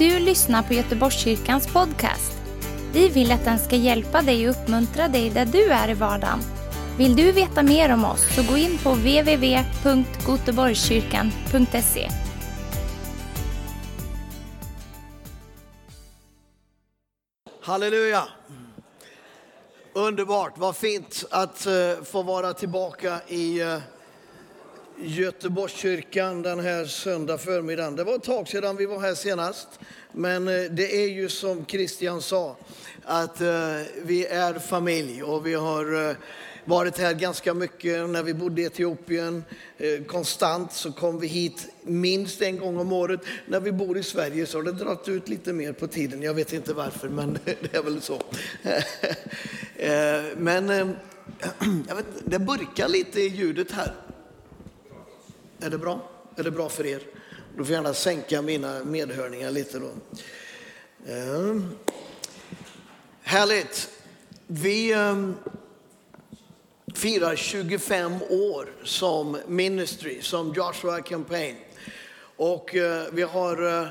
du lyssnar på Göteborgskyrkans podcast. Vi vill att den ska hjälpa dig och uppmuntra dig där du är i vardagen. Vill du veta mer om oss så gå in på www.goteborgskyrkan.se. Halleluja! Underbart, vad fint att eh, få vara tillbaka i eh, Göteborgskyrkan den här söndag förmiddagen. Det var ett tag sedan vi var här senast, men eh, det är ju som Christian sa, att eh, vi är familj och vi har eh, varit här ganska mycket. När vi bodde i Etiopien konstant så kom vi hit minst en gång om året. När vi bor i Sverige så har det dragit ut lite mer på tiden. Jag vet inte varför, men det är väl så. Men jag vet, det burkar lite i ljudet här. Är det bra? Är det bra för er? Du får gärna sänka mina medhörningar lite då. Ehm. Härligt. Vi ehm, firar 25 år som ministry, som Joshua Campaign. Och eh, vi har, eh,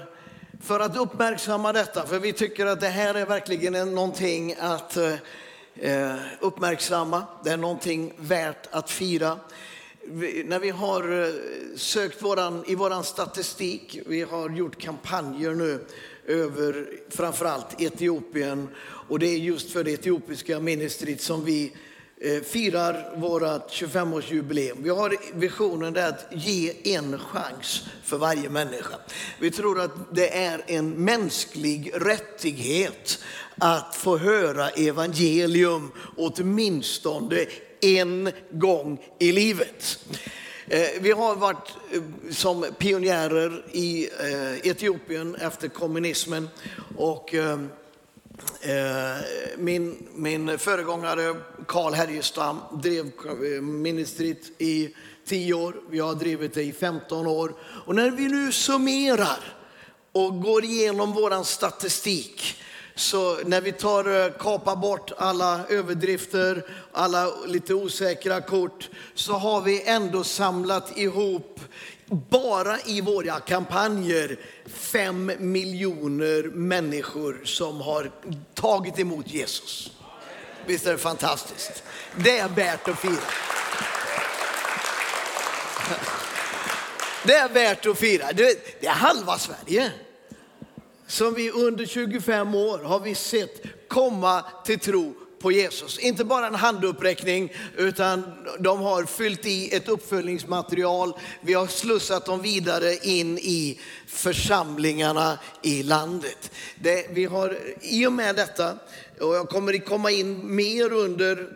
för att uppmärksamma detta, för vi tycker att det här är verkligen någonting att eh, eh, uppmärksamma, det är någonting värt att fira när vi har eh, sökt våran, i vår statistik, vi har gjort kampanjer nu över framförallt Etiopien och det är just för det etiopiska ministeriet som vi eh, firar vårt 25-årsjubileum. Vi har visionen att ge en chans för varje människa. Vi tror att det är en mänsklig rättighet att få höra evangelium åtminstone en gång i livet. Eh, vi har varit eh, som pionjärer i eh, Etiopien efter kommunismen och min, min föregångare Karl Härjestam drev ministeriet i 10 år. Vi har drivit det i 15 år. Och när vi nu summerar och går igenom vår statistik så när vi tar, eh, kapar bort alla överdrifter, alla lite osäkra kort, så har vi ändå samlat ihop bara i våra kampanjer fem miljoner människor som har tagit emot Jesus. Visst är det fantastiskt? Det är värt att fira. Det är värt att fira. Det är halva Sverige som vi under 25 år har vi sett komma till tro på Jesus. Inte bara en handuppräckning, utan de har fyllt i ett uppföljningsmaterial. Vi har slussat dem vidare in i församlingarna i landet. Det, vi har i och med detta, och jag kommer komma in mer under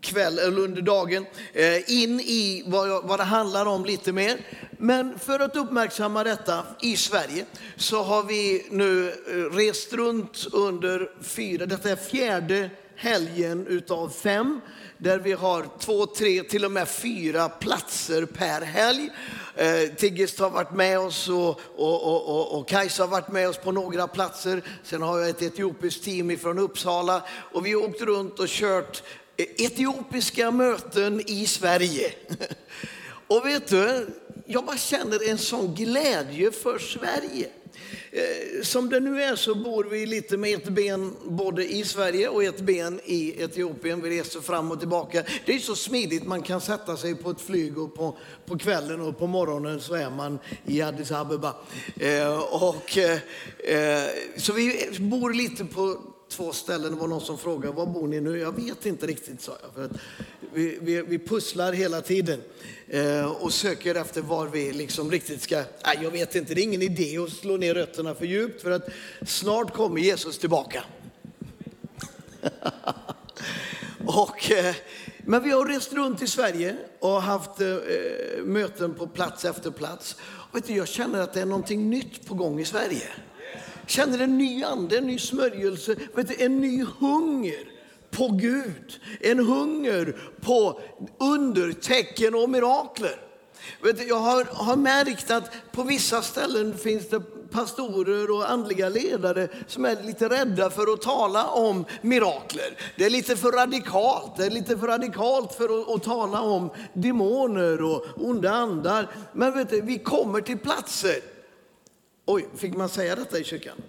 kväll, eller under dagen, eh, in i vad, vad det handlar om lite mer. Men för att uppmärksamma detta i Sverige så har vi nu eh, rest runt under fyra, detta är fjärde helgen utav fem där vi har två, tre, till och med fyra platser per helg. Eh, Tiggist har varit med oss och, och, och, och, och Kajsa har varit med oss på några platser. Sen har jag ett etiopiskt team från Uppsala och vi har åkt runt och kört eh, etiopiska möten i Sverige. Och vet du, jag bara känner en sån glädje för Sverige. Eh, som det nu är så bor vi lite med ett ben både i Sverige och ett ben i Etiopien. Vi reser fram och tillbaka. Det är så smidigt, man kan sätta sig på ett flyg och på, på kvällen och på morgonen så är man i Addis Abeba. Eh, och, eh, eh så vi bor lite på två ställen. Det var någon som frågade, var bor ni nu? Jag vet inte riktigt, sa jag. För att vi, vi, vi pusslar hela tiden eh, och söker efter var vi liksom riktigt ska... Nej, jag vet inte, det är ingen idé att slå ner rötterna för djupt för att snart kommer Jesus tillbaka. och, eh, men vi har rest runt i Sverige och haft eh, möten på plats efter plats. Och vet du, jag känner att det är någonting nytt på gång i Sverige. Känner en ny ande, en ny smörjelse, vet du, en ny hunger på Gud. En hunger på undertecken och mirakler. Vet du, jag har, har märkt att på vissa ställen finns det pastorer och andliga ledare som är lite rädda för att tala om mirakler. Det är lite för radikalt. Det är lite för radikalt för att, att tala om demoner och onda andar. Men vet du, vi kommer till platser Oj, fick man säga detta i kyrkan?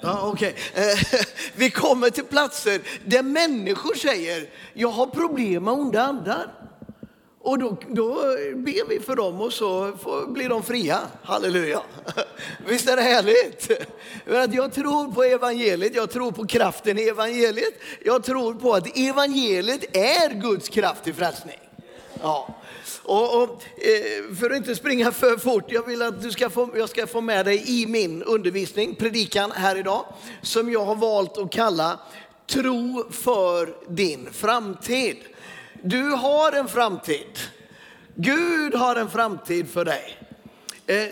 Ja, okay. Eh, vi kommer till platser där människor säger, jag har problem med onda andar. Och då, då ber vi för dem och så får, blir de fria. Halleluja. Visst är det härligt? Jag tror på evangeliet, jag tror på kraften i evangeliet. Jag tror på att evangeliet är Guds kraft till frälsning. Ja. Och, och, eh, för att inte springa för fort, jag vill att du ska få, jag ska få med dig i min undervisning, predikan här idag, som jag har valt att kalla Tro för din framtid. Du har en framtid. Gud har en framtid för dig. Eh,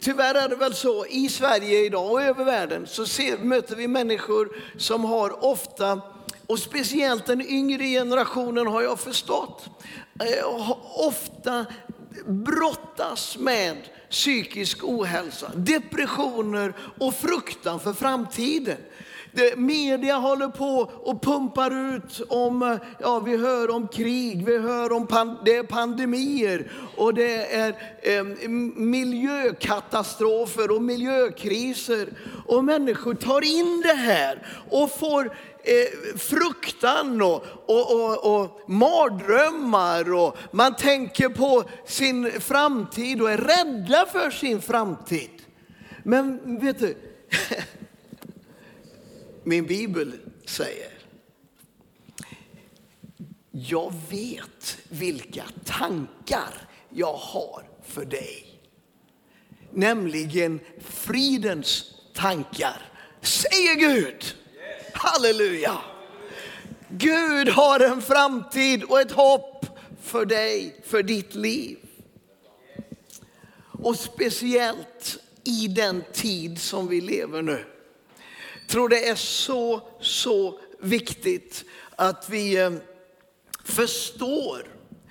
tyvärr är det väl så i Sverige idag och över världen så ser, möter vi människor som har ofta, och speciellt den yngre generationen har jag förstått, Eh, ofta brottas med psykisk ohälsa, depressioner och fruktan för framtiden. Media håller på och pumpar ut om, eh, ja vi hör om krig, vi hör om pan, det är pandemier och det är eh, miljökatastrofer och miljökriser. Och människor tar in det här och får eh, fruktan och, och, och, och mardrömmar och man tänker på sin framtid och är rädda för sin framtid. Men vet du, min bibel säger. Jag vet vilka tankar jag har för dig. Nämligen fridens tankar, säger Gud. Halleluja! Gud har en framtid och ett hopp för dig, för ditt liv. Och speciellt i den tid som vi lever nu tror det är så, så viktigt att vi eh, förstår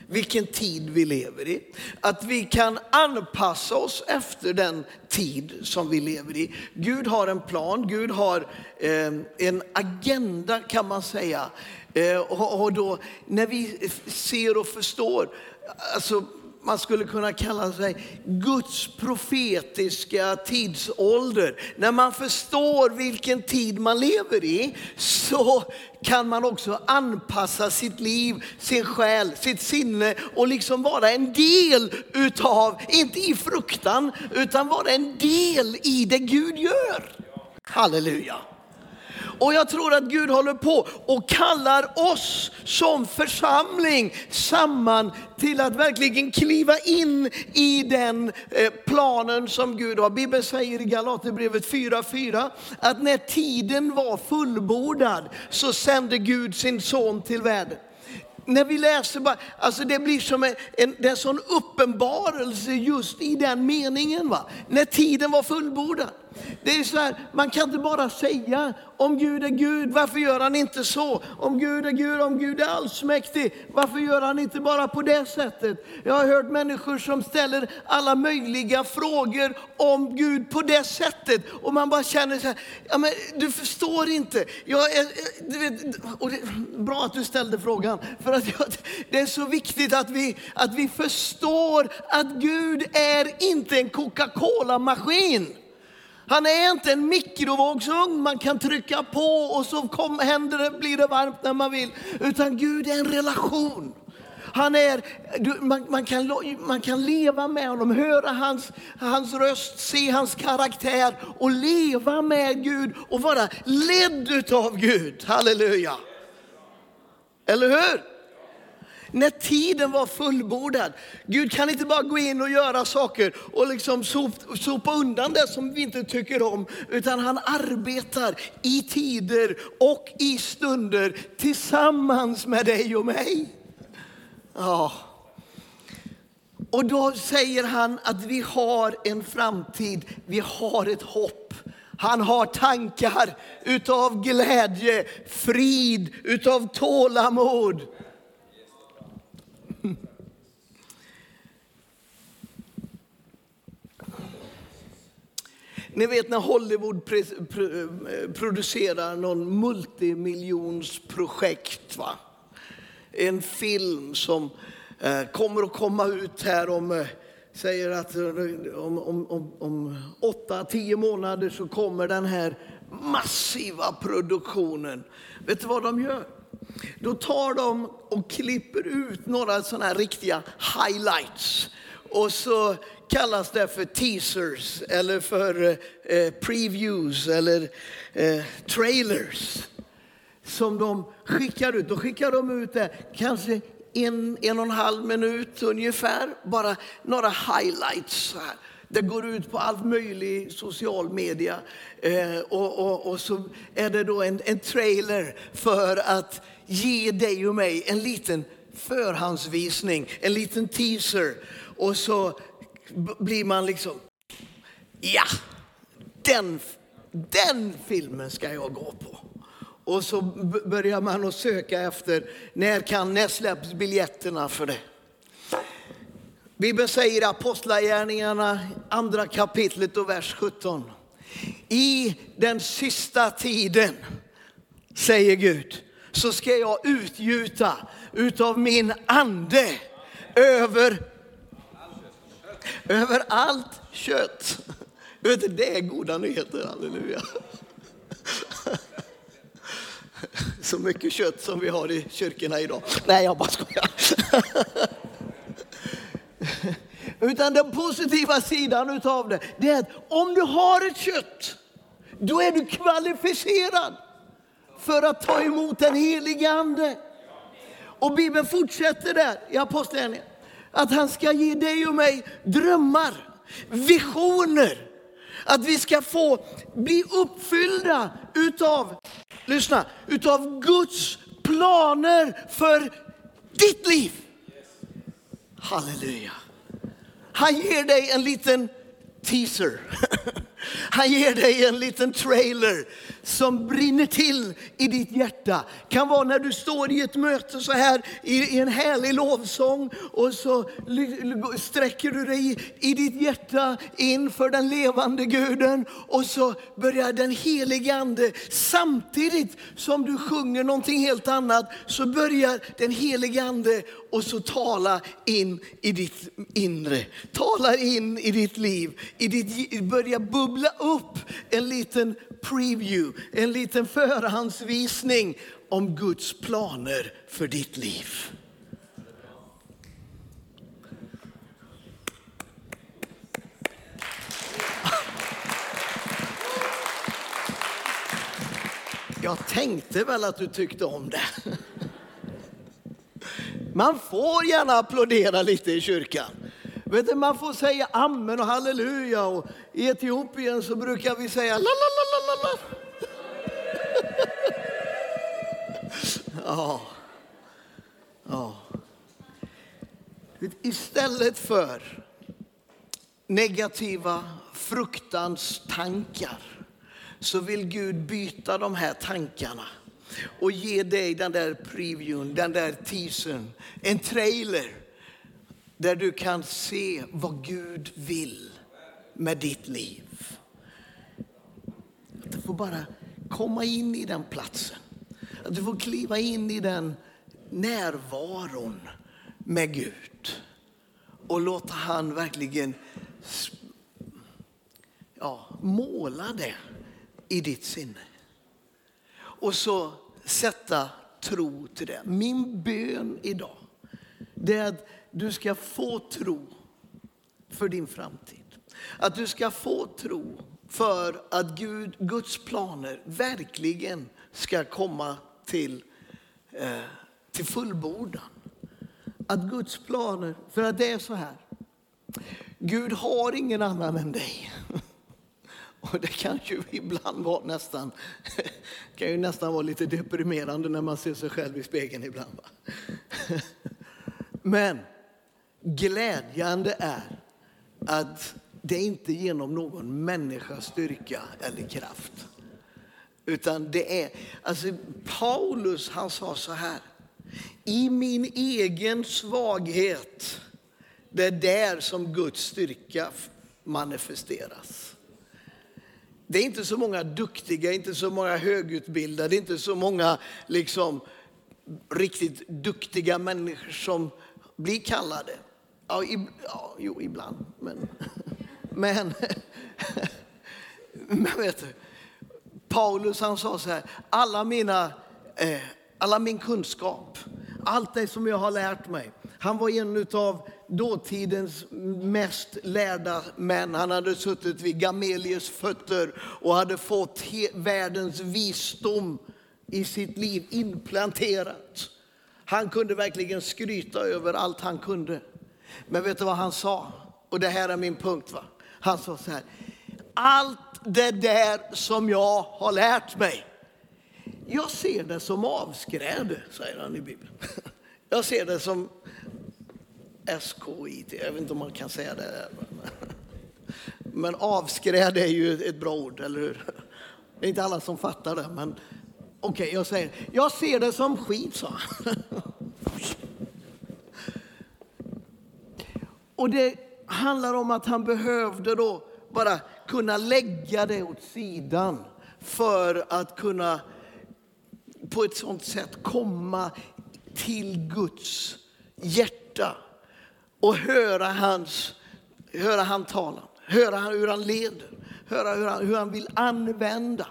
vilken tid vi lever i. Att vi kan anpassa oss efter den tid som vi lever i. Gud har en plan, Gud har eh, en agenda kan man säga. Eh, och då när vi ser och förstår, alltså man skulle kunna kalla sig Guds profetiska tidsålder. När man förstår vilken tid man lever i så kan man också anpassa sitt liv, sin själ, sitt sinne och liksom vara en del utav, inte i fruktan, utan vara en del i det Gud gör. Halleluja. Och jag tror att Gud håller på och kallar oss som församling samman till att verkligen kliva in i den eh, planen som Gud har. Bibeln säger i Galaterbrevet 4.4 att när tiden var fullbordad så sände Gud sin son till världen när vi läser, bara, alltså det blir som en, en, det är en sån uppenbarelse just i den meningen. Va? När tiden var fullbordad. Det är så här, man kan inte bara säga om Gud är Gud, varför gör han inte så? Om Gud är Gud, om Gud är allsmäktig, varför gör han inte bara på det sättet? Jag har hört människor som ställer alla möjliga frågor om Gud på det sättet. Och man bara känner så här, ja, men du förstår inte. Jag är, du vet, och det, bra att du ställde frågan, för att jag, det är så viktigt att vi, att vi förstår att Gud är inte en Coca-Cola-maskin. Han är inte en mikrovågsugn man kan trycka på och så kom, händer det, blir det varmt när man vill. Utan Gud är en relation. Han är, man, man, kan, man kan leva med honom, höra hans, hans röst, se hans karaktär och leva med Gud och vara ledd av Gud. Halleluja. Eller hur? När tiden var fullbordad. Gud kan inte bara gå in och göra saker och liksom sopa undan det som vi inte tycker om. Utan han arbetar i tider och i stunder tillsammans med dig och mig. Ja. Och då säger han att vi har en framtid, vi har ett hopp. Han har tankar utav glädje, frid, utav tålamod. Ni vet när Hollywood eh, producerar någon multimiljonsprojekt. Va? En film som eh, kommer att komma ut här om eh, säger att eh, om, om, om, om åtta, tio månader så kommer den här massiva produktionen. Vet du vad de gör? Då tar de och klipper ut några sådana här riktiga highlights. Och så kallas det för teasers eller för eh, previews eller eh, trailers. Som de skickar ut. Då skickar de ut det kanske en, en och en halv minut ungefär. Bara några highlights. Så här. Det går ut på allt möjligt social media. Eh, och, och, och, så är det då en, en trailer för att ge dig och mig en liten förhandsvisning, en liten teaser. Och så blir man liksom, ja, den, den filmen ska jag gå på. Och så börjar man att söka efter, när kan, när släpps biljetterna för det? Bibeln säger i Apostlagärningarna, andra kapitlet och vers 17. I den sista tiden, säger Gud, så ska jag utgjuta utav min ande över, över allt kött. Det är goda nyheter, halleluja. Så mycket kött som vi har i kyrkorna idag. Nej, jag bara skojar. Utan den positiva sidan utav det, det är att om du har ett kött, då är du kvalificerad för att ta emot den helige Ande. Och Bibeln fortsätter där i Apostlagärningarna, att han ska ge dig och mig drömmar, visioner. Att vi ska få bli uppfyllda utav, lyssna, utav Guds planer för ditt liv. Halleluja. Han ger dig en liten teaser. Han ger dig en liten trailer som brinner till i ditt hjärta. Kan vara när du står i ett möte så här i, en härlig lovsång och så sträcker du dig i ditt hjärta inför den levande guden och så börjar den helige ande samtidigt som du sjunger någonting helt annat så börjar den helige ande och så tala in i ditt inre. Tala in i ditt liv, i ditt, börja bubbla upp en liten preview, en liten förhandsvisning om Guds planer för ditt liv. Jag tänkte väl att du tyckte om det. Man får gärna applådera lite i kyrkan. Vet du, man får säga amen och halleluja. Och I Etiopien så brukar vi säga la la la la la. Ja. ja. Istället för negativa fruktanstankar så vill Gud byta de här tankarna och ge dig den där previewn, den där teasern, en trailer där du kan se vad Gud vill med ditt liv. Att du får bara komma in i den platsen. Att du får kliva in i den närvaron med Gud. Och låta han verkligen ja, måla det i ditt sinne. Och så sätta tro till det. Min bön idag, det är att du ska få tro för din framtid. Att du ska få tro för att Gud, Guds planer verkligen ska komma till, eh, till fullbordan. Att Guds planer, för att det är så här. Gud har ingen annan än dig. Och det kan ju ibland vara nästan, kan ju nästan vara lite deprimerande när man ser sig själv i spegeln ibland. Men glädjande är att det inte är genom någon människas styrka eller kraft. Utan det är, alltså Paulus han sa så här, i min egen svaghet, det är där som Guds styrka manifesteras. Det är inte så många duktiga, inte så många högutbildade, inte så många liksom riktigt duktiga människor som blir kallade. Ja, ib, ja, jo, ibland. Men, men, men vet du, Paulus han sa så här, alla mina, eh, alla min kunskap, allt det som jag har lärt mig. Han var en av dåtidens mest lärda män. Han hade suttit vid Gamelius fötter och hade fått världens visdom i sitt liv implanterat. Han kunde verkligen skryta över allt han kunde. Men vet du vad han sa? Och det här är min punkt. va? Han sa så här. Allt det där som jag har lärt mig. Jag ser det som avskräde, säger han i Bibeln. Jag ser det som SKIT, jag vet inte om man kan säga det. Men avskräde är ju ett bra ord, eller hur? Det är inte alla som fattar det, men okej, okay, jag säger jag ser det som skit, sa han. Och det handlar om att han behövde då bara kunna lägga det åt sidan för att kunna på ett sånt sätt komma till Guds hjärta och höra hans, höra han tala, höra hur han leder, höra hur han, hur han vill använda.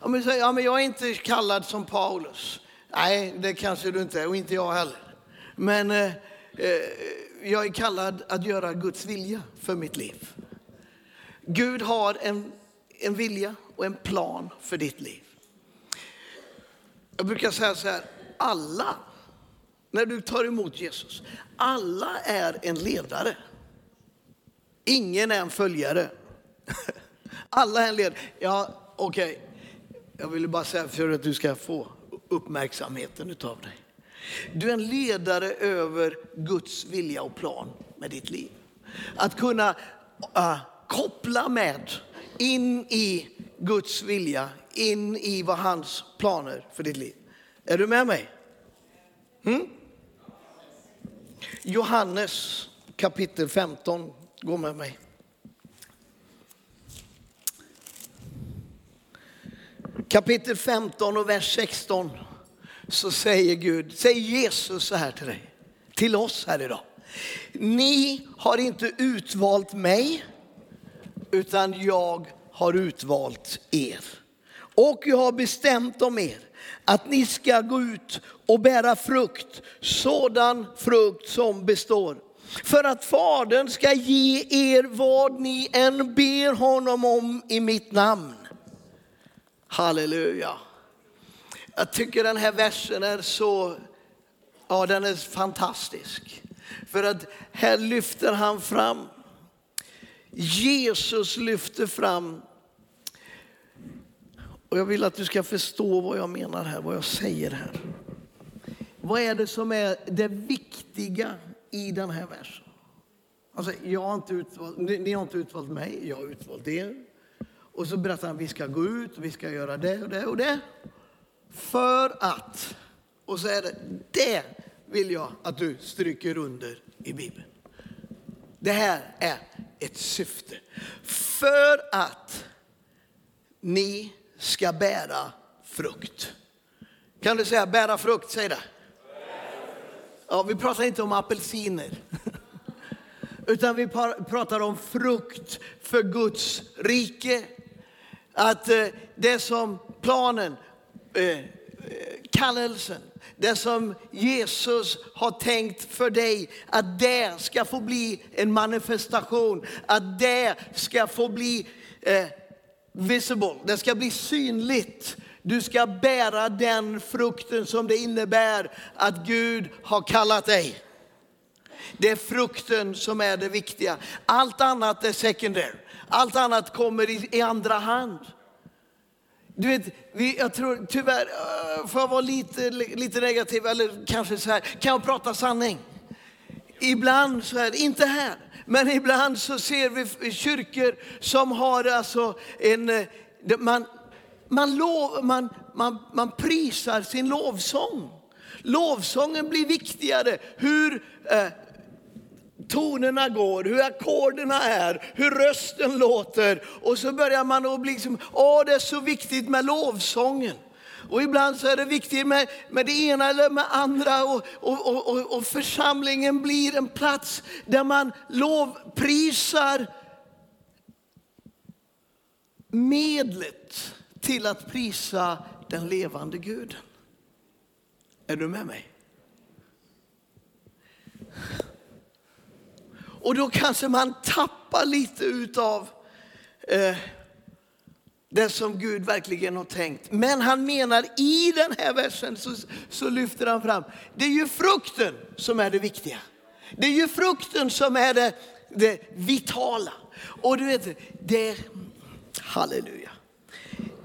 Om vi säger, ja, men jag är inte kallad som Paulus. Nej, det kanske du inte är och inte jag heller. Men eh, eh jag är kallad att göra Guds vilja för mitt liv. Gud har en, en vilja och en plan för ditt liv. Jag brukar säga så här, alla, när du tar emot Jesus, alla är en ledare. Ingen är en följare. Alla är en ledare. Ja, okej. Okay. Jag ville bara säga för att du ska få uppmärksamheten utav dig. Du är en ledare över Guds vilja och plan med ditt liv. Att kunna uh, koppla med in i Guds vilja, in i vad hans planer för ditt liv. Är du med mig? Mm? Johannes kapitel 15, gå med mig. Kapitel 15 och vers 16 så säger Gud, säger Jesus så här till dig, till oss här idag. Ni har inte utvalt mig, utan jag har utvalt er. Och jag har bestämt om er att ni ska gå ut och bära frukt, sådan frukt som består. För att Fadern ska ge er vad ni än ber honom om i mitt namn. Halleluja. Jag tycker den här versen är så, ja den är fantastisk. För att här lyfter han fram, Jesus lyfter fram och jag vill att du ska förstå vad jag menar här, vad jag säger här. Vad är det som är det viktiga i den här versen? Alltså, jag har inte utvalt, ni har inte utvalt mig, jag har utvalt er. Och så berättar han, vi ska gå ut, vi ska göra det och det och det. För att, och så är det, det vill jag att du stryker under i Bibeln. Det här är ett syfte. För att ni ska bära frukt. Kan du säga bära frukt? Säg det. Ja, vi pratar inte om apelsiner. Utan vi pratar om frukt för Guds rike. Att eh, det som planen, eh, kallelsen, det som Jesus har tänkt för dig, att det ska få bli en manifestation, att det ska få bli eh, visible, det ska bli synligt. Du ska bära den frukten som det innebär att Gud har kallat dig. Det är frukten som är det viktiga. Allt annat är secondary. Allt annat kommer i, i andra hand. Du vet, vi, jag tror tyvärr, äh, får jag vara lite, lite negativ eller kanske så här, kan jag prata sanning? Ibland så här, inte här, men ibland så ser vi kyrkor som har alltså en, eh, man, man, lov, man, man, man prisar sin lovsång. Lovsången blir viktigare. Hur eh, tonerna går, hur ackorderna är, hur rösten låter. Och så börjar man att bli liksom, åh det är så viktigt med lovsången. Och ibland så är det viktigt med, med det ena eller med andra. Och, och, och, och, och församlingen blir en plats där man lovprisar medlet till att prisa den levande Guden. Är du med mig? Och då kanske man tappar lite utav eh, det som Gud verkligen har tänkt. Men han menar i den här versen så, så lyfter han fram, det är ju frukten som är det viktiga. Det är ju frukten som är det, det vitala. Och du vet, det, halleluja,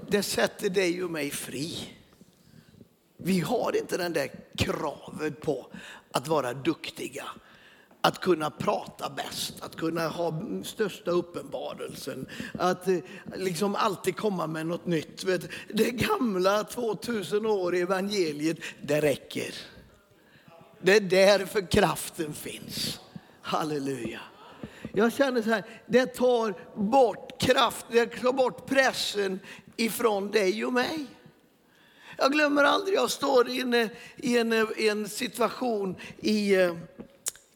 det sätter dig och mig fri. Vi har inte den där kravet på att vara duktiga att kunna prata bäst, att kunna ha största uppenbarelsen, att eh, liksom alltid komma med något nytt. Det gamla 2000 år i evangeliet, det räcker. Det är därför kraften finns. Halleluja. Jag känner så här, det tar bort kraft, det tar bort pressen ifrån dig och mig. Jag glömmer aldrig, jag står i en, i en, i en situation i eh,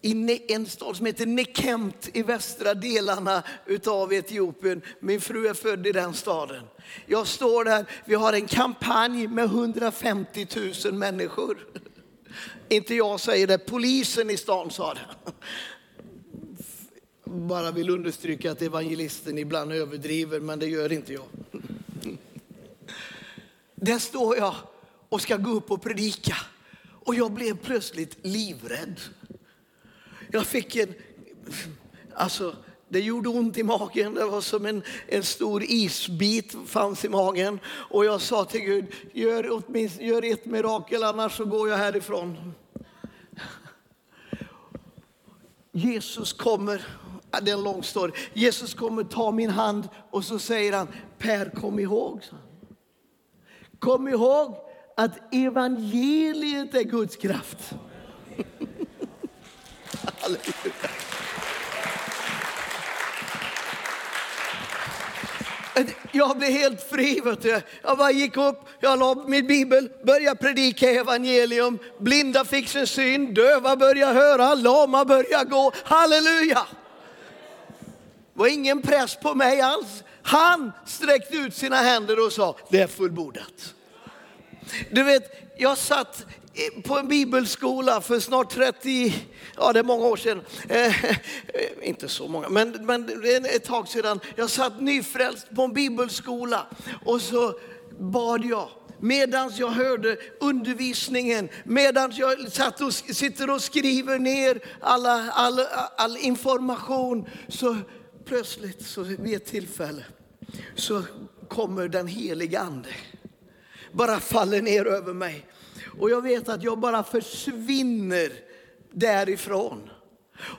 i en stad som heter Nekempt i västra delarna av Etiopien. Min fru är född i den staden. Jag står där, vi har en kampanj med 150 000 människor. Inte jag säger det, polisen i stan sa det. Bara vill understryka att evangelisten ibland överdriver, men det gör inte jag. Där står jag och ska gå upp och predika. Och jag blev plötsligt livrädd. Jag fick en, alltså det gjorde ont i magen, det var som en, en stor isbit fanns i magen. Och jag sa till Gud, gör, åtminstone, gör ett mirakel annars så går jag härifrån. Jesus kommer, det är en lång story. Jesus kommer ta min hand och så säger han, Per kom ihåg. Kom ihåg att evangeliet är Guds kraft. Halleluja. Jag blev helt fri. Vet du. Jag bara gick upp, jag la min bibel, började predika evangelium. Blinda fick sin syn, döva började höra, lama började gå. Halleluja! Det var ingen press på mig alls. Han sträckte ut sina händer och sa, det är fullbordat. Du vet, jag satt Eh, på en bibelskola för snart 30, ja det är många år sedan, eh, inte så många, men, men ett tag sedan. Jag satt nyfrälst på en bibelskola och så bad jag medan jag hörde undervisningen, medan jag satt och, sitter och skriver ner alla, all, all information, så plötsligt så vid ett tillfälle så kommer den heliga ande, bara faller ner över mig. Och jag vet att jag bara försvinner därifrån.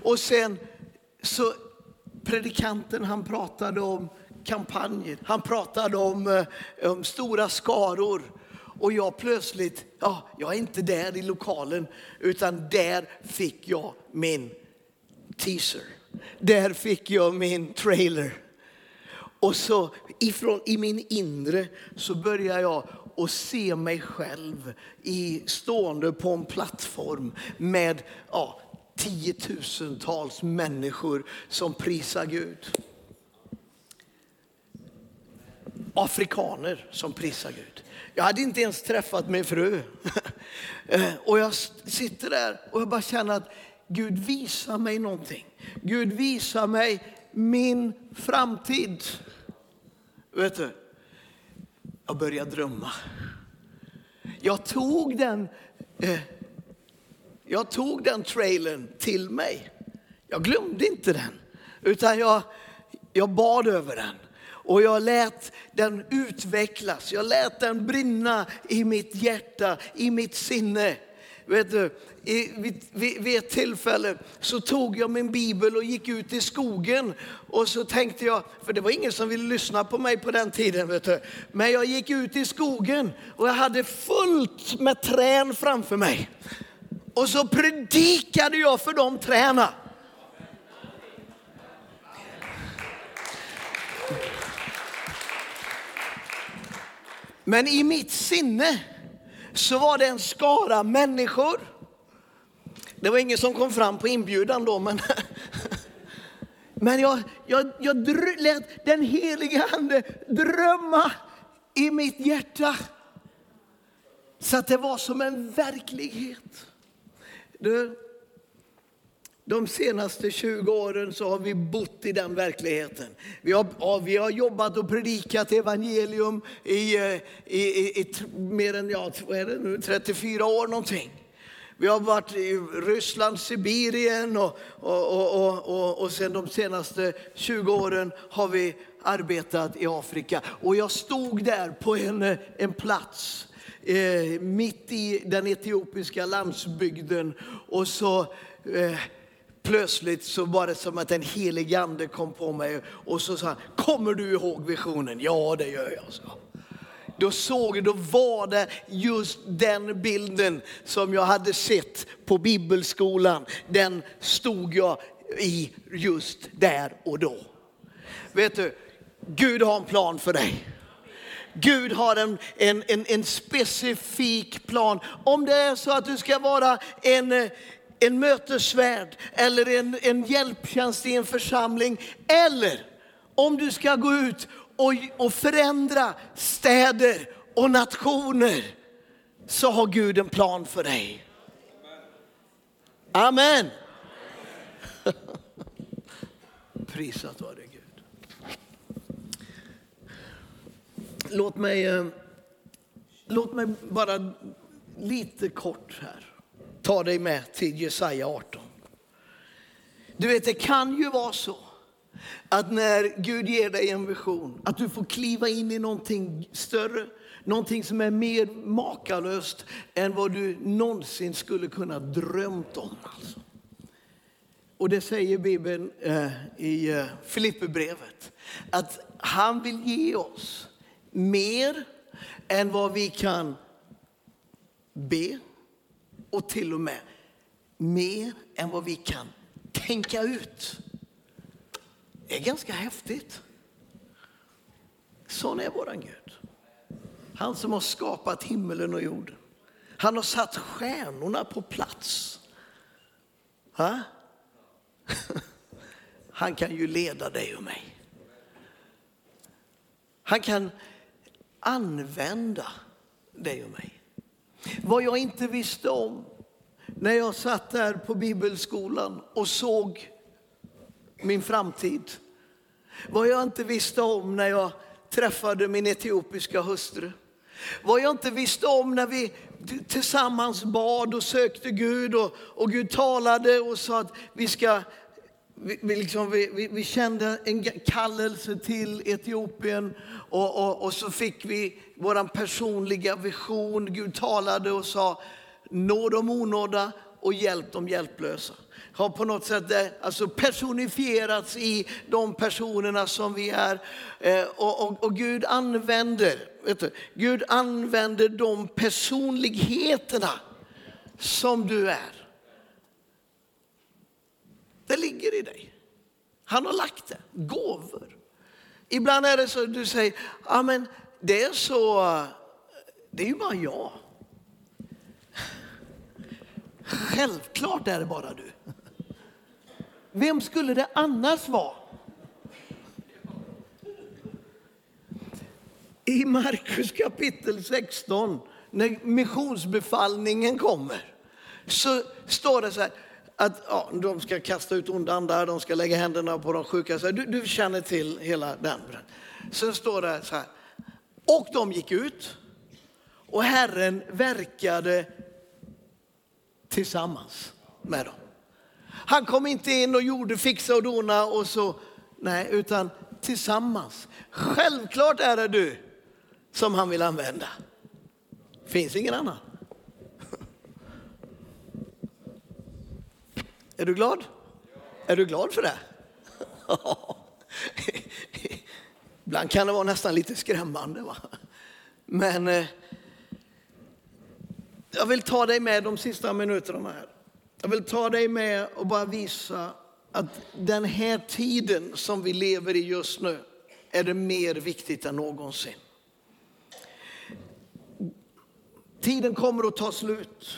Och sen så predikanten han pratade om kampanjer, han pratade om, eh, om stora skaror. Och jag plötsligt, ja, jag är inte där i lokalen, utan där fick jag min teaser. Där fick jag min trailer. Och så ifrån i min inre så börjar jag och se mig själv i, stående på en plattform med ja, tiotusentals människor som prisar Gud. Afrikaner som prisar Gud. Jag hade inte ens träffat min fru. Och jag sitter där och jag bara känner att Gud visar mig någonting. Gud visar mig min framtid. Vet du, jag började drömma. Jag tog den, eh, jag tog den trailern till mig. Jag glömde inte den, utan jag, jag bad över den. Och jag lät den utvecklas, jag lät den brinna i mitt hjärta, i mitt sinne. Vet du, i, vid, vid, vid, ett tillfälle så tog jag min bibel och gick ut i skogen. Och så tänkte jag, för det var ingen som ville lyssna på mig på den tiden. Vet du. Men jag gick ut i skogen och jag hade fullt med trän framför mig. Och så predikade jag för de träna. Men i mitt sinne så var det en skara människor. Det var ingen som kom fram på inbjudan då, men, men jag, jag, jag lät den heliga ande drömma i mitt hjärta. Så att det var som en verklighet. Du, de senaste 20 åren så har vi bott i den verkligheten. Vi har, ja, vi har jobbat och predikat evangelium i, eh, i, i, i mer än ja, vad är det nu, 34 år någonting. Vi har varit i Ryssland, Sibirien och, och, och, och, och sen de senaste 20 åren har vi arbetat i Afrika. Och jag stod där på en, en plats eh, mitt i den etiopiska landsbygden och så eh, plötsligt så var det som att en helig ande kom på mig och så sa han, kommer du ihåg visionen? Ja, det gör jag, så. Då såg jag, då var det just den bilden som jag hade sett på bibelskolan. Den stod jag i just där och då. Vet du, Gud har en plan för dig. Gud har en, en, en, en specifik plan. Om det är så att du ska vara en, en mötesvärd eller en, en hjälptjänst i en församling. Eller om du ska gå ut och, och förändra städer och nationer så har Gud en plan för dig. Amen. Prisat vare Gud. Låt mig, eh, låt mig bara lite kort här ta dig med till Jesaja 18. Du vet, det kan ju vara så att när Gud ger dig en vision, att du får kliva in i någonting större, någonting som är mer makalöst än vad du någonsin skulle kunna drömt om. Alltså. Och det säger Bibeln eh, i eh, Filipperbrevet, att han vill ge oss mer än vad vi kan be och till och med mer än vad vi kan tänka ut. Det är ganska häftigt. Sån är våran Gud. Han som har skapat himmelen och jorden. Han har satt stjärnorna på plats. Ha? Han kan ju leda dig och mig. Han kan använda dig och mig. Vad jag inte visste om när jag satt där på bibelskolan och såg min framtid. Vad jag inte visste om när jag träffade min etiopiska hustru. Vad jag inte visste om när vi tillsammans bad och sökte Gud och, och Gud talade och sa att vi ska vi, vi, liksom, vi, vi, kände en kallelse till Etiopien och, och, och så fick vi vår personliga vision. Gud talade och sa nå de onådda och hjälp de hjälplösa. Har på något sätt eh, alltså personifierats i de personerna som vi är. Eh, och, och, och Gud använder, vet du, Gud använder de personligheterna som du är. Det ligger i dig. Han har lagt det, gåvor. Ibland är det så att du säger, ja men det är så, det är ju bara jag. Självklart är det bara du. Vem skulle det annars vara? I Markus kapitel 16, när missionsbefallningen kommer, så står det så här, att ja, de ska kasta ut onda andar, de ska lägga händerna på de sjuka. Så du, du känner till hela den. Sen står det så här, och de gick ut och Herren verkade tillsammans med dem. Han kom inte in och gjorde fixa och dona och så, nej, utan tillsammans. Självklart är det du som han vill använda. Finns ingen annan. Är du glad? Är du glad för det? Ibland kan det vara nästan lite skrämmande. Va? Men eh, jag vill ta dig med de sista minuterna här. Jag vill ta dig med och bara visa att den här tiden som vi lever i just nu är det mer viktigt än någonsin. tiden kommer att ta slut.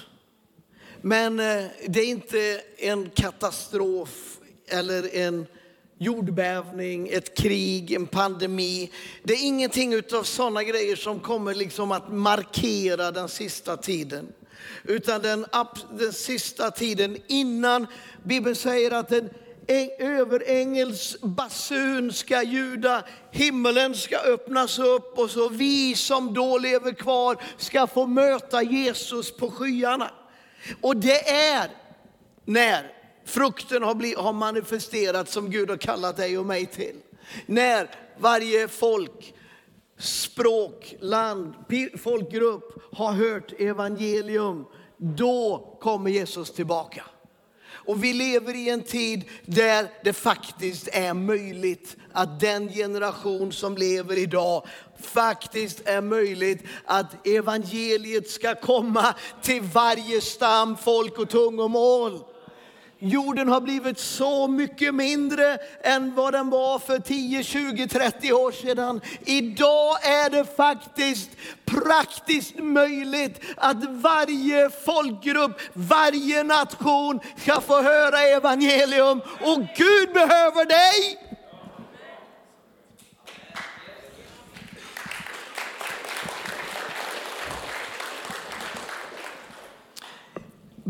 Men eh, det är inte en katastrof eller en jordbävning, ett krig, en pandemi. Det är ingenting av sådana grejer som kommer liksom att markera den sista tiden. Utan den, den sista tiden innan Bibeln säger att en överängels basun ska ljuda, himmelen ska öppnas upp och så vi som då lever kvar ska få möta Jesus på skyarna. Och det är när frukten har, blivit, har manifesterat som Gud har kallat dig och mig till. När varje folk, språk, land, folkgrupp har hört evangelium, då kommer Jesus tillbaka. Och vi lever i en tid där det faktiskt är möjligt att den generation som lever idag faktiskt är möjligt att evangeliet ska komma till varje stam, folk och tungomål. Jorden har blivit så mycket mindre än vad den var för 10, 20, 30 år sedan. Idag är det faktiskt praktiskt möjligt att varje folkgrupp, varje nation ska få höra evangelium. Och Gud behöver dig.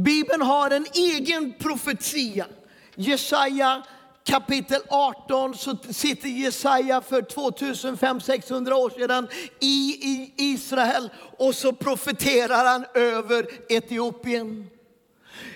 Bibeln har en egen profetia. Jesaja kapitel 18 så sitter Jesaja för 2500-600 år sedan i Israel och så profeterar han över Etiopien.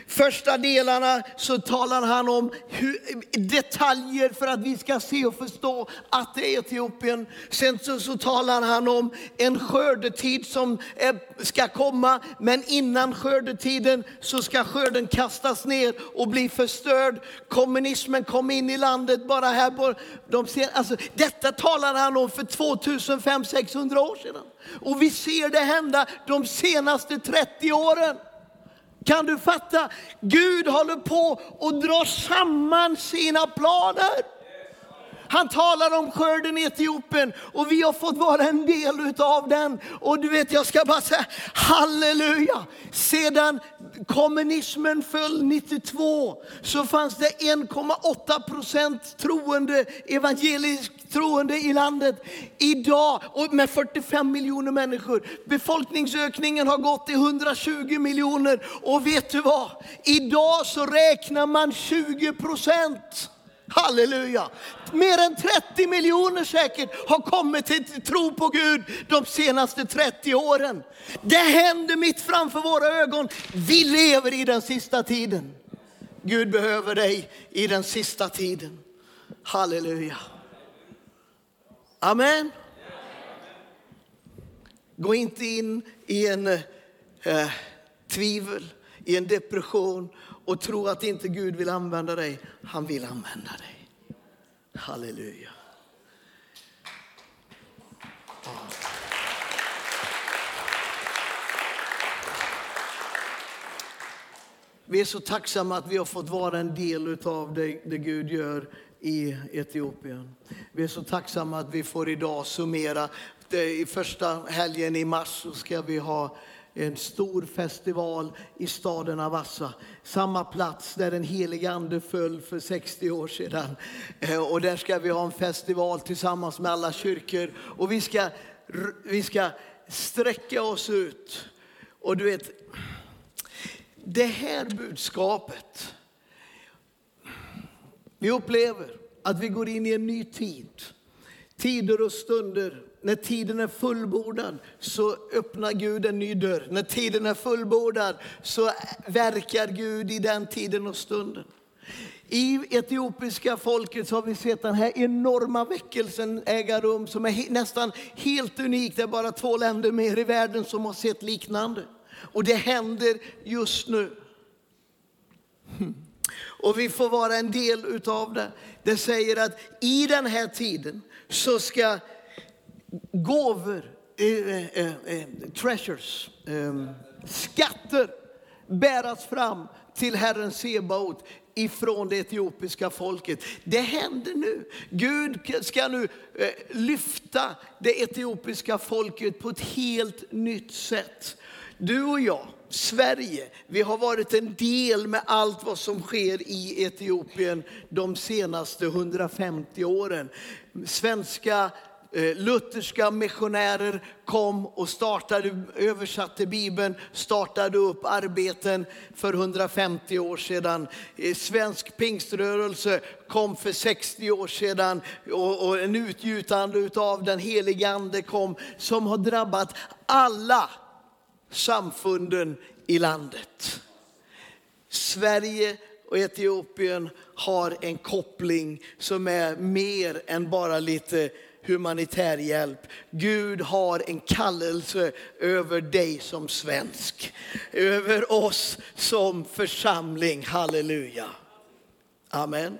Första delarna så talar han om hur, detaljer för att vi ska se och förstå att det är Etiopien. Sen så, så talar han om en skördetid som är, ska komma, men innan skördetiden så ska skörden kastas ner och bli förstörd. Kommunismen kom in i landet bara här på de ser, alltså, Detta talar han om för 2500-600 år sedan. Och vi ser det hända de senaste 30 åren. Kan du fatta? Gud håller på att dra samman sina planer. Han talar om skörden i Etiopien och vi har fått vara en del av den. Och du vet, jag ska bara säga halleluja. Sedan kommunismen föll 92 så fanns det 1,8 procent troende, evangeliskt troende i landet. Idag, och med 45 miljoner människor, befolkningsökningen har gått till 120 miljoner. Och vet du vad? Idag så räknar man 20 procent. Halleluja! Mer än 30 miljoner säkert har kommit till tro på Gud de senaste 30 åren. Det händer mitt framför våra ögon. Vi lever i den sista tiden. Gud behöver dig i den sista tiden. Halleluja. Amen. Gå inte in i en eh, tvivel, i en depression och tro att inte Gud vill använda dig. Han vill använda dig. Halleluja. Vi är så tacksamma att vi har fått vara en del av det, det Gud gör i Etiopien. Vi är så tacksamma att vi får idag summera. I första helgen i mars så ska vi ha en stor festival i staden Avassa. Samma plats där den heliga ande föll för 60 år sedan. Eh, och där ska vi ha en festival tillsammans med alla kyrkor. Och vi ska, vi ska sträcka oss ut. Och du vet, det här budskapet. Vi upplever att vi går in i en ny tid. Tider och stunder när tiden är fullbordad så öppnar Gud en ny dörr. När tiden är fullbordad så verkar Gud i den tiden och stunden. I etiopiska folket så har vi sett den här enorma väckelsen äga rum som är nästan helt unik. Det är bara två länder mer i världen som har sett liknande. Och det händer just nu. Och vi får vara en del utav det. Det säger att i den här tiden så ska gåvor, eh, eh, eh, eh treasures, ehm, skatter bäras fram till Herren Sebaot ifrån det etiopiska folket. Det händer nu. Gud ska nu eh, lyfta det etiopiska folket på ett helt nytt sätt. Du och jag, Sverige, vi har varit en del med allt vad som sker i Etiopien de senaste 150 åren. Svenska Eh, lutherska missionärer kom och startade, översatte Bibeln, startade upp arbeten för 150 år sedan. Eh, svensk pingströrelse kom för 60 år sedan och, en utgjutande av den helige ande kom som har drabbat alla samfunden i landet. Sverige och Etiopien har en koppling som är mer än bara lite humanitär hjälp. Gud har en kallelse över dig som svensk, över oss som församling. Halleluja. Amen.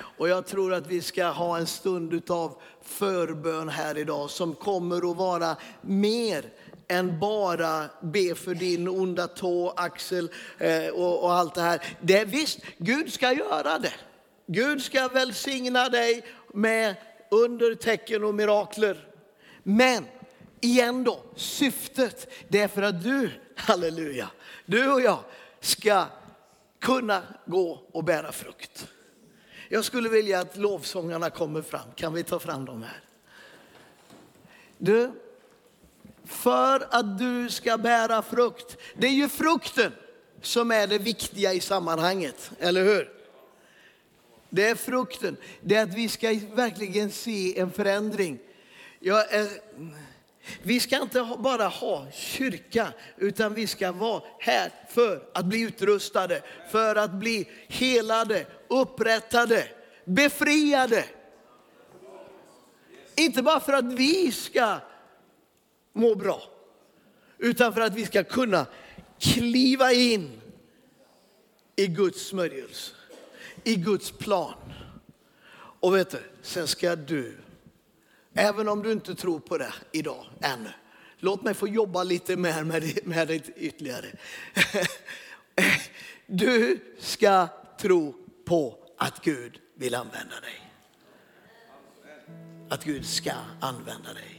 Och jag tror att vi ska ha en stund av förbön här idag som kommer att vara mer än bara be för din onda tå, axel eh, och, och allt det här. Det är visst, Gud ska göra det. Gud ska välsigna dig med under, tecken och mirakler. Men igen då, syftet det är för att du, halleluja, du och jag ska kunna gå och bära frukt. Jag skulle vilja att lovsångarna kommer fram. Kan vi ta fram dem här? Du, för att du ska bära frukt. Det är ju frukten som är det viktiga i sammanhanget, eller hur? Det är frukten. Det är att vi ska verkligen se en förändring. Är, eh, vi ska inte bara ha kyrka, utan vi ska vara här för att bli utrustade, för att bli helade, upprättade, befriade. Inte bara för att vi ska må bra, utan för att vi ska kunna kliva in i Guds smörjelse i Guds plan. Och vet du, sen ska du, även om du inte tror på det idag ännu, låt mig få jobba lite mer med det, med det ytterligare. Du ska tro på att Gud vill använda dig. Att Gud ska använda dig.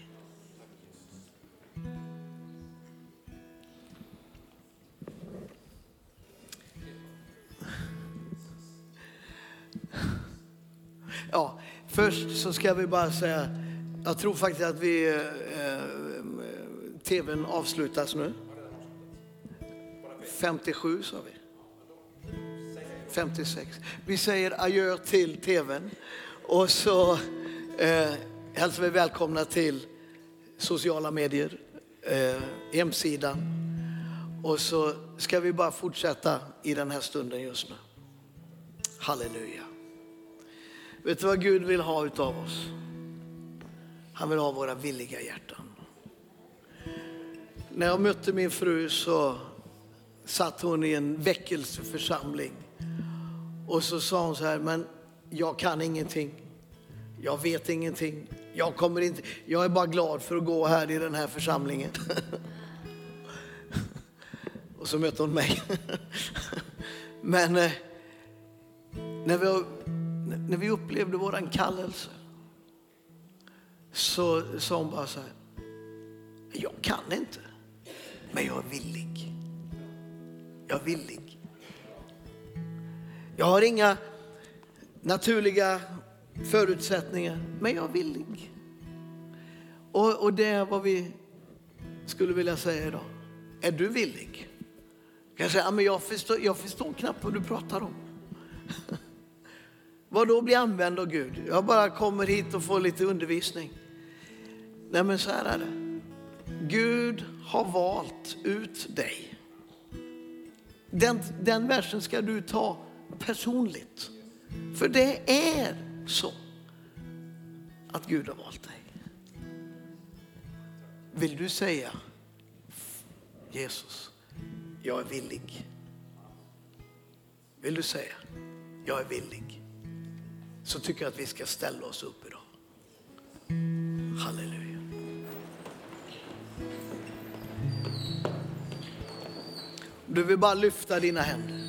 Ja, först så ska vi bara säga, jag tror faktiskt att vi, eh, eh tvn avslutas nu. 57 sa vi. 56. Vi säger adjö till tvn och så eh, hälsar vi välkomna till sociala medier, eh, hemsidan. Och så ska vi bara fortsätta i den här stunden just nu. Halleluja. Vet du vad Gud vill ha utav oss? Han vill ha våra villiga hjärtan. När jag mötte min fru så satt hon i en väckelseförsamling. Och så sa hon så här, men jag kan ingenting. Jag vet ingenting. Jag, kommer inte, jag är bara glad för att gå här i den här församlingen. Och så mötte hon mig. Men eh, när vi när vi upplevde våran kallelse så sa hon bara så här, jag kan inte, men jag är villig. Jag är villig. Jag har inga naturliga förutsättningar, men jag är villig. Och, och det är vad vi skulle vilja säga idag. Är du villig? Jag säger, ja, men jag förstår, jag förstår knappt vad du pratar om. Vad då bli använd av Gud? Jag bara kommer hit och får lite undervisning. Nej men så här är det. Gud har valt ut dig. Den, den versen ska du ta personligt. För det är så att Gud har valt dig. Vill du säga Jesus, jag är villig. Vill du säga, jag är villig så tycker jag att vi ska ställa oss upp idag. Halleluja. Du vill bara lyfta dina händer.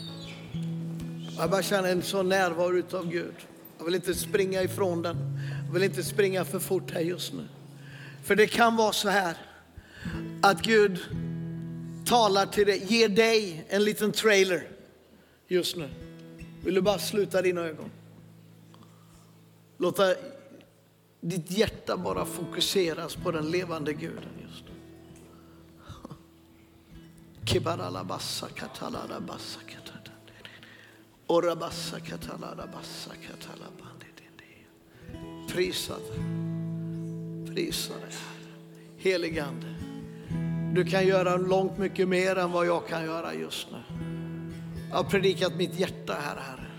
Jag bara känner en sån närvaro utav Gud. Jag vill inte springa ifrån den. Jag vill inte springa för fort här just nu. För det kan vara så här att Gud talar till dig, ger dig en liten trailer just nu. Vill du bara sluta dina ögon? Låta ditt hjärta bara fokuseras på den levande guden just nu. Kibaralabassa. Orabassa. Prisa dig. Prisa dig. Heligande. Du kan göra långt mycket mer än vad jag kan göra just nu. Jag har predikat mitt hjärta här, Herre.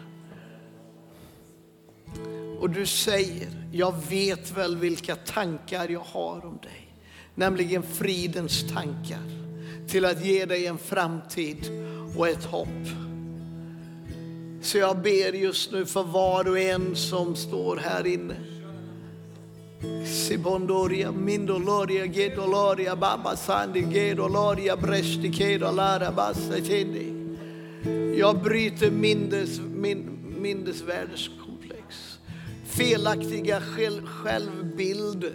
Och du säger, jag vet väl vilka tankar jag har om dig. Nämligen fridens tankar. Till att ge dig en framtid och ett hopp. Så jag ber just nu för var och en som står här inne. Sibondoria, Mindoloria, Gedoloria, Baba Sandi, Gedoloria, Bresti, Kedolara, Bassa, Tindi. Jag bryter mindes, min, minnesvärdeskomplex. Felaktiga självbilder.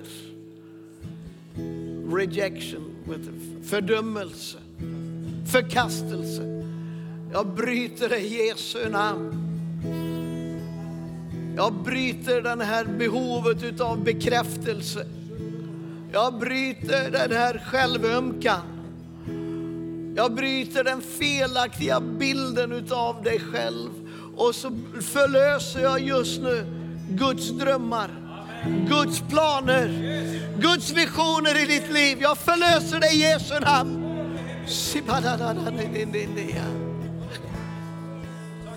Rejection, fördömelse, förkastelse. Jag bryter det i Jesu namn. Jag bryter det här behovet utav bekräftelse. Jag bryter den här självömkan. Jag bryter den felaktiga bilden utav dig själv. Och så förlöser jag just nu Guds drömmar, Guds planer, Guds visioner i ditt liv. Jag förlöser dig i Jesu namn.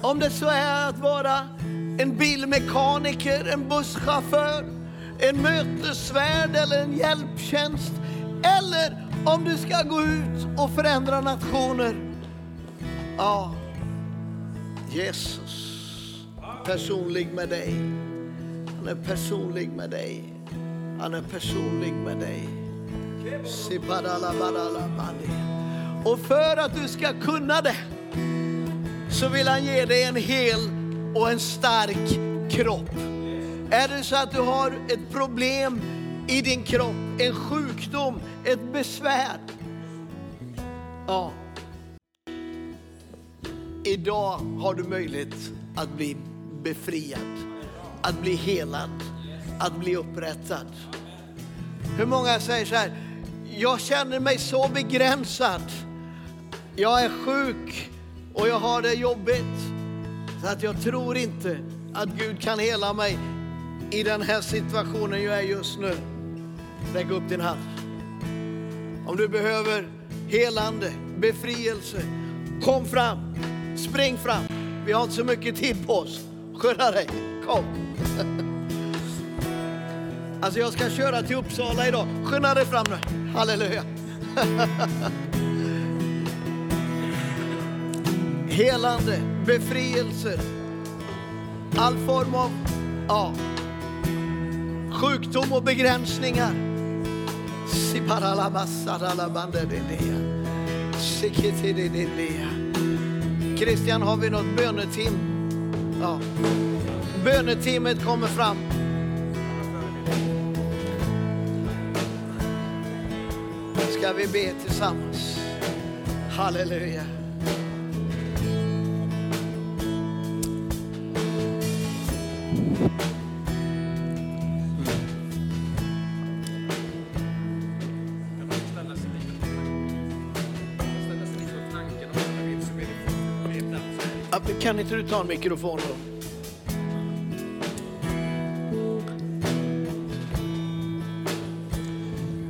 Om det så är att vara en bilmekaniker, en busschaufför, en mötesvärd eller en hjälptjänst. Eller om du ska gå ut och förändra nationer. Ja, Jesus personlig med dig. Han är personlig med dig. Han är personlig med dig. Och för att du ska kunna det så vill han ge dig en hel och en stark kropp. Är det så att du har ett problem i din kropp, en sjukdom, ett besvär. Ja. Idag har du möjlighet att bli befriad, att bli helad, att bli upprättad. Hur många säger så här, jag känner mig så begränsad. Jag är sjuk och jag har det jobbigt. Så att jag tror inte att Gud kan hela mig i den här situationen jag är just nu. Räck upp din hand. Om du behöver helande, befrielse, kom fram, spring fram. Vi har inte så mycket tid på oss. Skynda dig, kom. Alltså jag ska köra till Uppsala idag. Skynda dig fram nu. Halleluja. Helande, befrielser, all form av ja, sjukdom och begränsningar. Christian, har vi något böneteam? Ja. Böneteamet kommer fram. Ska vi be tillsammans? Halleluja. Kan inte du ta en mikrofon då?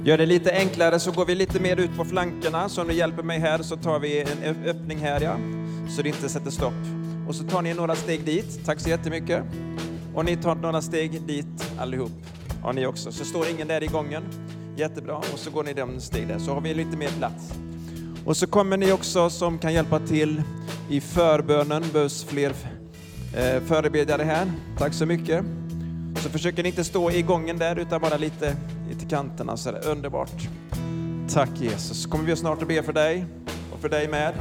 Gör det lite enklare så går vi lite mer ut på flankerna. Så om du hjälper mig här så tar vi en öppning här ja. Så det inte sätter stopp. Och så tar ni några steg dit. Tack så jättemycket. Och ni tar några steg dit allihop. Ja, ni också. Så står ingen där i gången. Jättebra. Och så går ni de steg där. Så har vi lite mer plats. Och så kommer ni också som kan hjälpa till i förbönen. behövs fler eh, förebedjare här. Tack så mycket. Så försöker ni inte stå i gången där utan bara lite i kanterna. Så är det Underbart. Tack Jesus. Kommer vi snart att be för dig och för dig med.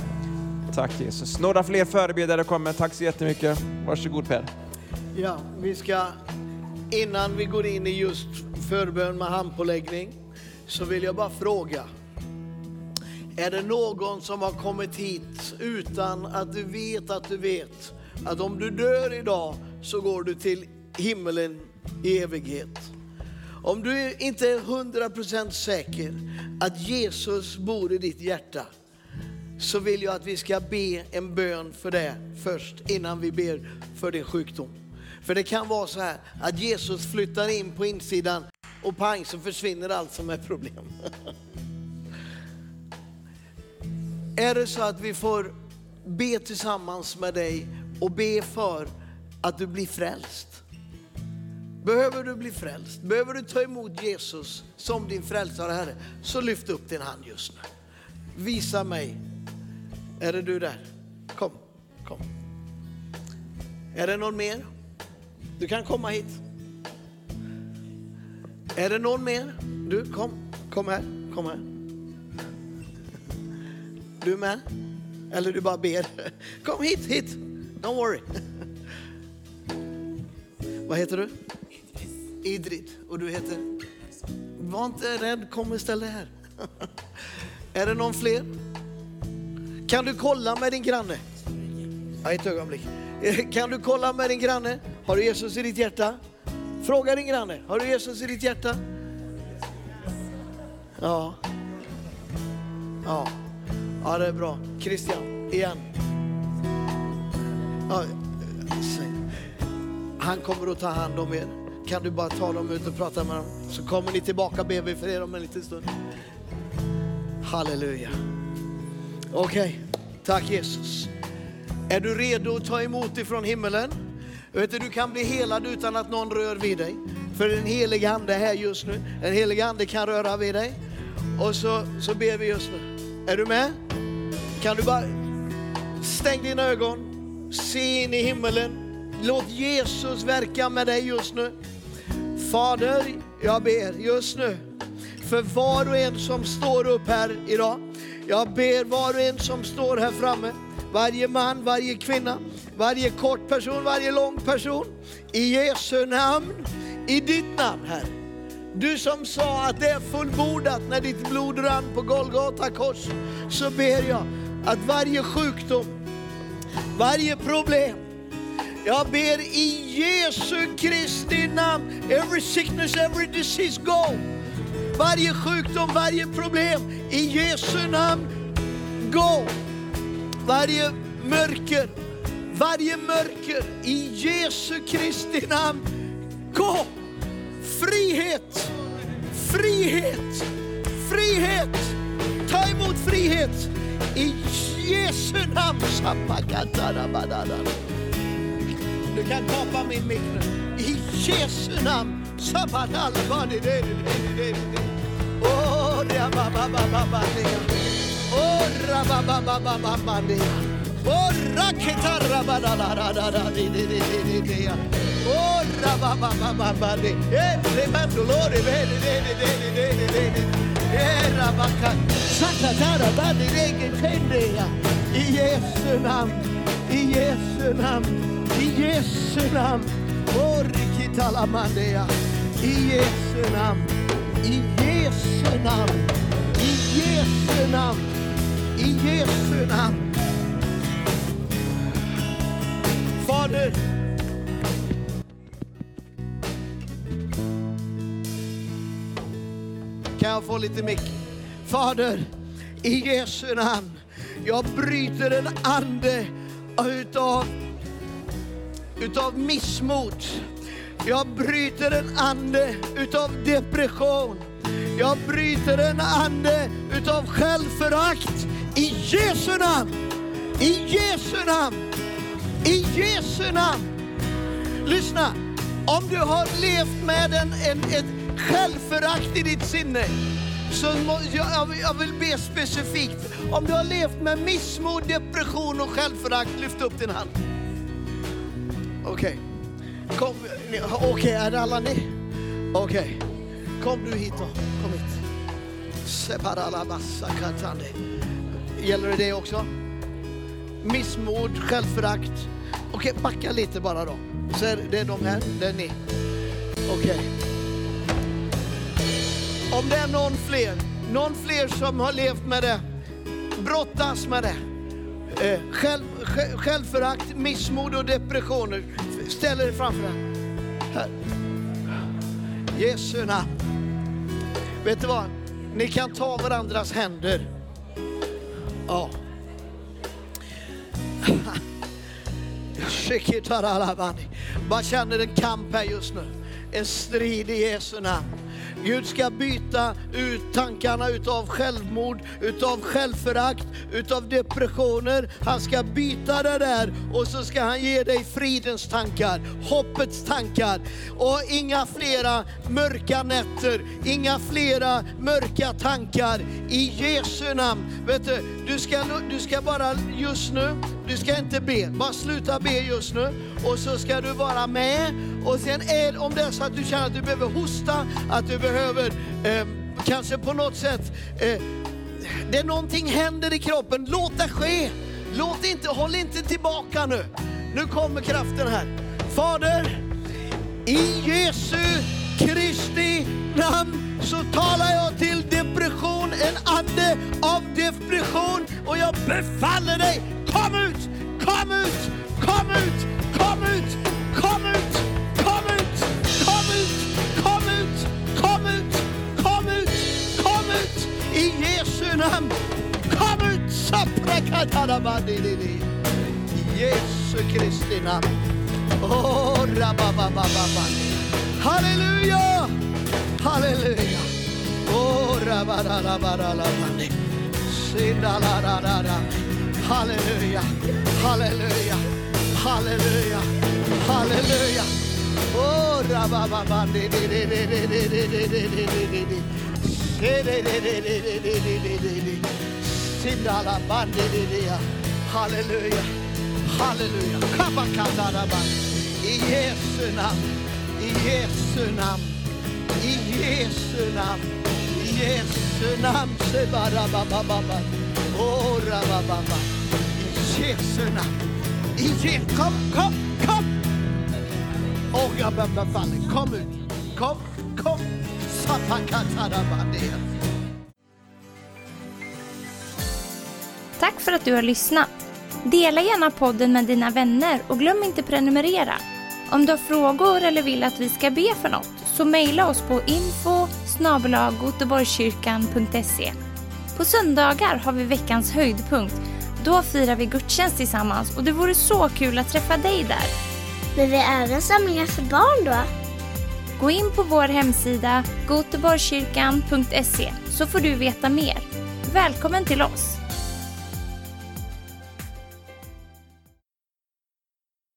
Tack Jesus. Några fler förebedjare kommer. Tack så jättemycket. Varsågod Per. Ja, vi ska innan vi går in i just förbön med handpåläggning så vill jag bara fråga Är det någon som har kommit hit utan att du vet att du vet att om du dör idag så går du till himmelen i evighet. Om du inte är 100% säker att Jesus bor i ditt hjärta så vill jag att vi ska be en bön för det först innan vi ber för din sjukdom. För det kan vara så här att Jesus flyttar in på insidan och pang så försvinner allt som är problem. är det så att vi får be tillsammans med dig och be för att du blir frälst. Behöver du bli frälst, behöver du ta emot Jesus som din frälsare Herre, så lyft upp din hand just nu. Visa mig. Är det du där? Kom, kom. Är det någon mer? Du kan komma hit. Är det någon mer? Du, kom, kom här, kom här. Du med? Eller du bara ber? Kom hit, hit. Don't worry. Vad heter du? Idrit. Och du heter? Var inte rädd, kom istället här. Är det någon fler? Kan du kolla med din granne? Ja, ett ögonblick. Kan du kolla med din granne? Har du Jesus i ditt hjärta? Fråga din granne, har du Jesus i ditt hjärta? Ja. Ja, ja det är bra. Christian, igen. Ja, han kommer att ta hand om er. Kan du bara ta dem ut och prata med dem? Så kommer ni tillbaka ber vi för er om en liten stund. Halleluja. Okej, okay. tack Jesus. Är du redo att ta emot ifrån himmelen? Vet du, du kan bli helad utan att någon rör vid dig. För den Helige ande är här just nu. Den Helige ande kan röra vid dig. Och så, så ber vi just nu. Är du med? Kan du bara stäng dina ögon, se in i himmelen. Låt Jesus verka med dig just nu. Fader, jag ber just nu för var och en som står upp här idag. Jag ber var och en som står här framme, varje man, varje kvinna, varje kort person, varje lång person. I Jesu namn, i ditt namn Herre. Du som sa att det är fullbordat när ditt blod rann på Golgata kors, så ber jag att varje sjukdom, varje problem, jag ber i Jesu Kristi namn, every sickness, every disease go. Varje sjukdom, varje problem, i Jesu namn, gå. Varje mörker, varje mörker, i Jesu Kristi namn, gå. Frihet, frihet, frihet. Ta emot frihet i Jesu namn. Du kan kapa min mick nu. I Jesu namn. Oh, rababababababia. Oh, rababababababia. Oh, raketarabadalaradadadidididididea. Oh, rabababababadi. Eh, rebandolore, i Jesu namn, i I Jesu namn, i Jesu namn, i Jesu namn, i Jesu namn. Fader, kan jag få lite mick? Fader, i Jesu namn, jag bryter en ande utav, utav missmod. Jag bryter en ande utav depression. Jag bryter en ande utav självförakt i Jesu namn. I Jesu namn. I Jesu namn. Lyssna, om du har levt med en, en, ett självförakt i ditt sinne, så må, jag, jag vill be specifikt. Om du har levt med missmod, depression och självförakt, lyft upp din hand. Okej. Okay. Okej, okay, är det alla ni? Okej. Okay. Kom du hit då. Kom hit. Gäller det dig också? Missmod, självförakt. Okej, okay, backa lite bara då. Så är det är de här, det är ni. Okej. Okay. Om det är någon fler, någon fler som har levt med det, brottas med det. Eh, själv, själv, självförakt, missmod och depressioner. Ställ er framför den. Här. Jesu namn. Vet du vad? Ni kan ta varandras händer. Ja. Bara känner en kamp här just nu. En strid i Jesu namn. Gud ska byta ut tankarna utav självmord, utav självförakt, utav depressioner. Han ska byta det där och så ska han ge dig fridens tankar, hoppets tankar. Och inga flera mörka nätter, inga flera mörka tankar. I Jesu namn. Vet du, du ska, du ska bara just nu, du ska inte be, bara sluta be just nu. Och så ska du vara med. Och sen är om det är så att du känner att du behöver hosta, att du behöver eh, kanske på något sätt, eh, det är någonting händer i kroppen, låt det ske. Låt inte, håll inte tillbaka nu. Nu kommer kraften här. Fader, i Jesu Kristi namn så talar jag till depression, en ande av depression och jag befaller dig, kom ut, kom ut, kom ut, kom ut, kom ut, kom ut, namn. Kom ut, Saprakataramandididi. I Jesu Kristi namn. Oh, rabababababa. Halleluja, halleluja. Oh, rabarabarabarabandi. Sindalararara. Halleluja, halleluja, halleluja, halleluja. Oh, rabababandi. Hallelujah. Hallelujah. Kabakadaraba. I Jesu namn. I Jesu namn. I Jesu namn. I Jesu namn. Sebarabababa. Orabababa. I Jesu namn. I Jesu Kom, kom, kom. Åh, oh, grabbar, kom ut. Kom, kom. Tack för att du har lyssnat. Dela gärna podden med dina vänner och glöm inte prenumerera. Om du har frågor eller vill att vi ska be för något så mejla oss på info På söndagar har vi veckans höjdpunkt. Då firar vi gudstjänst tillsammans och det vore så kul att träffa dig där. Men vi har även samlingar för barn då? Gå in på vår hemsida goteborgskyrkan.se så får du veta mer. Välkommen till oss!